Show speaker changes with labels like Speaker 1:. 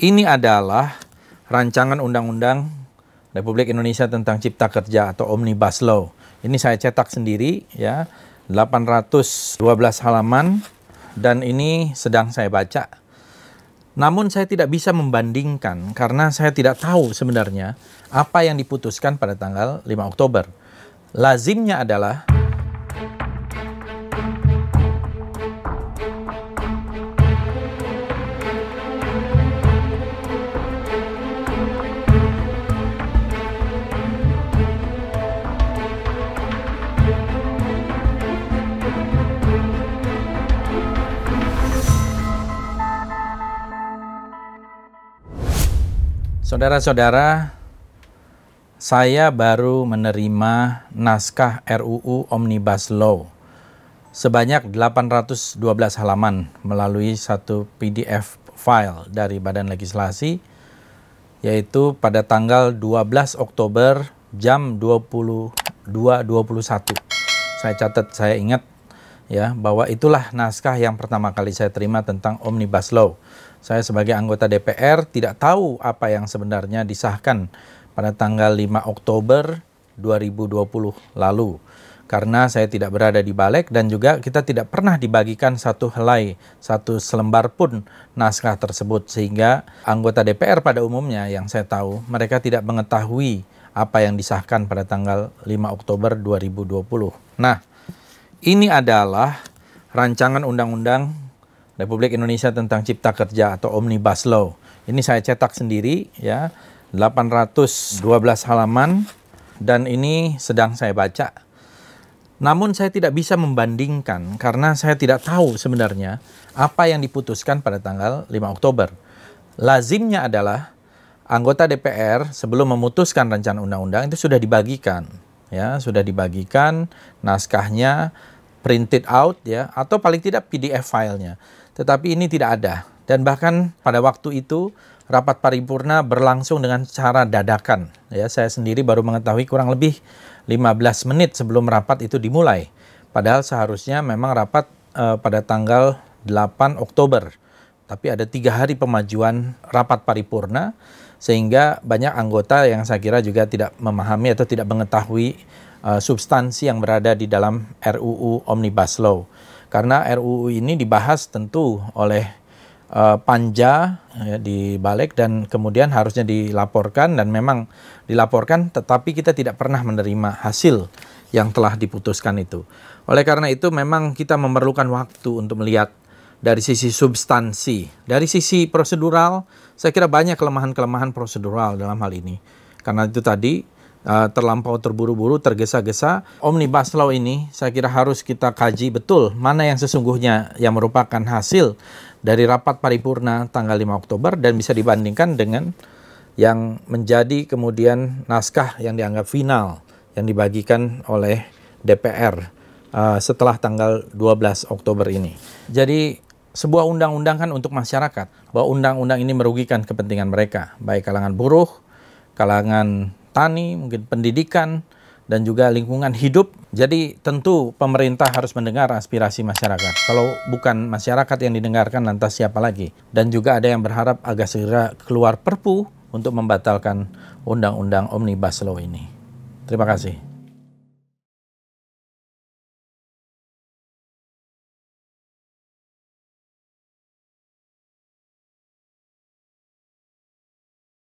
Speaker 1: Ini adalah rancangan undang-undang Republik Indonesia tentang Cipta Kerja atau Omnibus Law. Ini saya cetak sendiri ya, 812 halaman dan ini sedang saya baca. Namun saya tidak bisa membandingkan karena saya tidak tahu sebenarnya apa yang diputuskan pada tanggal 5 Oktober. Lazimnya adalah Saudara-saudara, saya baru menerima naskah RUU Omnibus Law sebanyak 812 halaman melalui satu PDF file dari Badan Legislasi yaitu pada tanggal 12 Oktober jam 22.21. Saya catat, saya ingat ya bahwa itulah naskah yang pertama kali saya terima tentang Omnibus Law saya sebagai anggota DPR tidak tahu apa yang sebenarnya disahkan pada tanggal 5 Oktober 2020 lalu. Karena saya tidak berada di balik dan juga kita tidak pernah dibagikan satu helai, satu selembar pun naskah tersebut. Sehingga anggota DPR pada umumnya yang saya tahu, mereka tidak mengetahui apa yang disahkan pada tanggal 5 Oktober 2020. Nah, ini adalah rancangan undang-undang Republik Indonesia tentang Cipta Kerja atau Omnibus Law. Ini saya cetak sendiri ya, 812 halaman dan ini sedang saya baca. Namun saya tidak bisa membandingkan karena saya tidak tahu sebenarnya apa yang diputuskan pada tanggal 5 Oktober. Lazimnya adalah anggota DPR sebelum memutuskan rencana undang-undang itu sudah dibagikan ya, sudah dibagikan naskahnya printed out ya atau paling tidak PDF filenya. Tetapi ini tidak ada. Dan bahkan pada waktu itu rapat paripurna berlangsung dengan cara dadakan. Ya, saya sendiri baru mengetahui kurang lebih 15 menit sebelum rapat itu dimulai. Padahal seharusnya memang rapat uh, pada tanggal 8 Oktober. Tapi ada tiga hari pemajuan rapat paripurna sehingga banyak anggota yang saya kira juga tidak memahami atau tidak mengetahui uh, substansi yang berada di dalam RUU Omnibus Law karena RUU ini dibahas tentu oleh uh, panja ya, di balik dan kemudian harusnya dilaporkan dan memang dilaporkan tetapi kita tidak pernah menerima hasil yang telah diputuskan itu. Oleh karena itu memang kita memerlukan waktu untuk melihat dari sisi substansi, dari sisi prosedural, saya kira banyak kelemahan-kelemahan prosedural dalam hal ini. Karena itu tadi uh, terlampau terburu-buru, tergesa-gesa. Omnibus Law ini saya kira harus kita kaji betul mana yang sesungguhnya yang merupakan hasil dari rapat paripurna tanggal 5 Oktober dan bisa dibandingkan dengan yang menjadi kemudian naskah yang dianggap final yang dibagikan oleh DPR uh, setelah tanggal 12 Oktober ini. Jadi sebuah undang-undang kan untuk masyarakat, bahwa undang-undang ini merugikan kepentingan mereka, baik kalangan buruh, kalangan tani, mungkin pendidikan, dan juga lingkungan hidup. Jadi tentu pemerintah harus mendengar aspirasi masyarakat. Kalau bukan masyarakat yang didengarkan, lantas siapa lagi? Dan juga ada yang berharap agak segera keluar perpu untuk membatalkan undang-undang Omnibus Law ini. Terima kasih.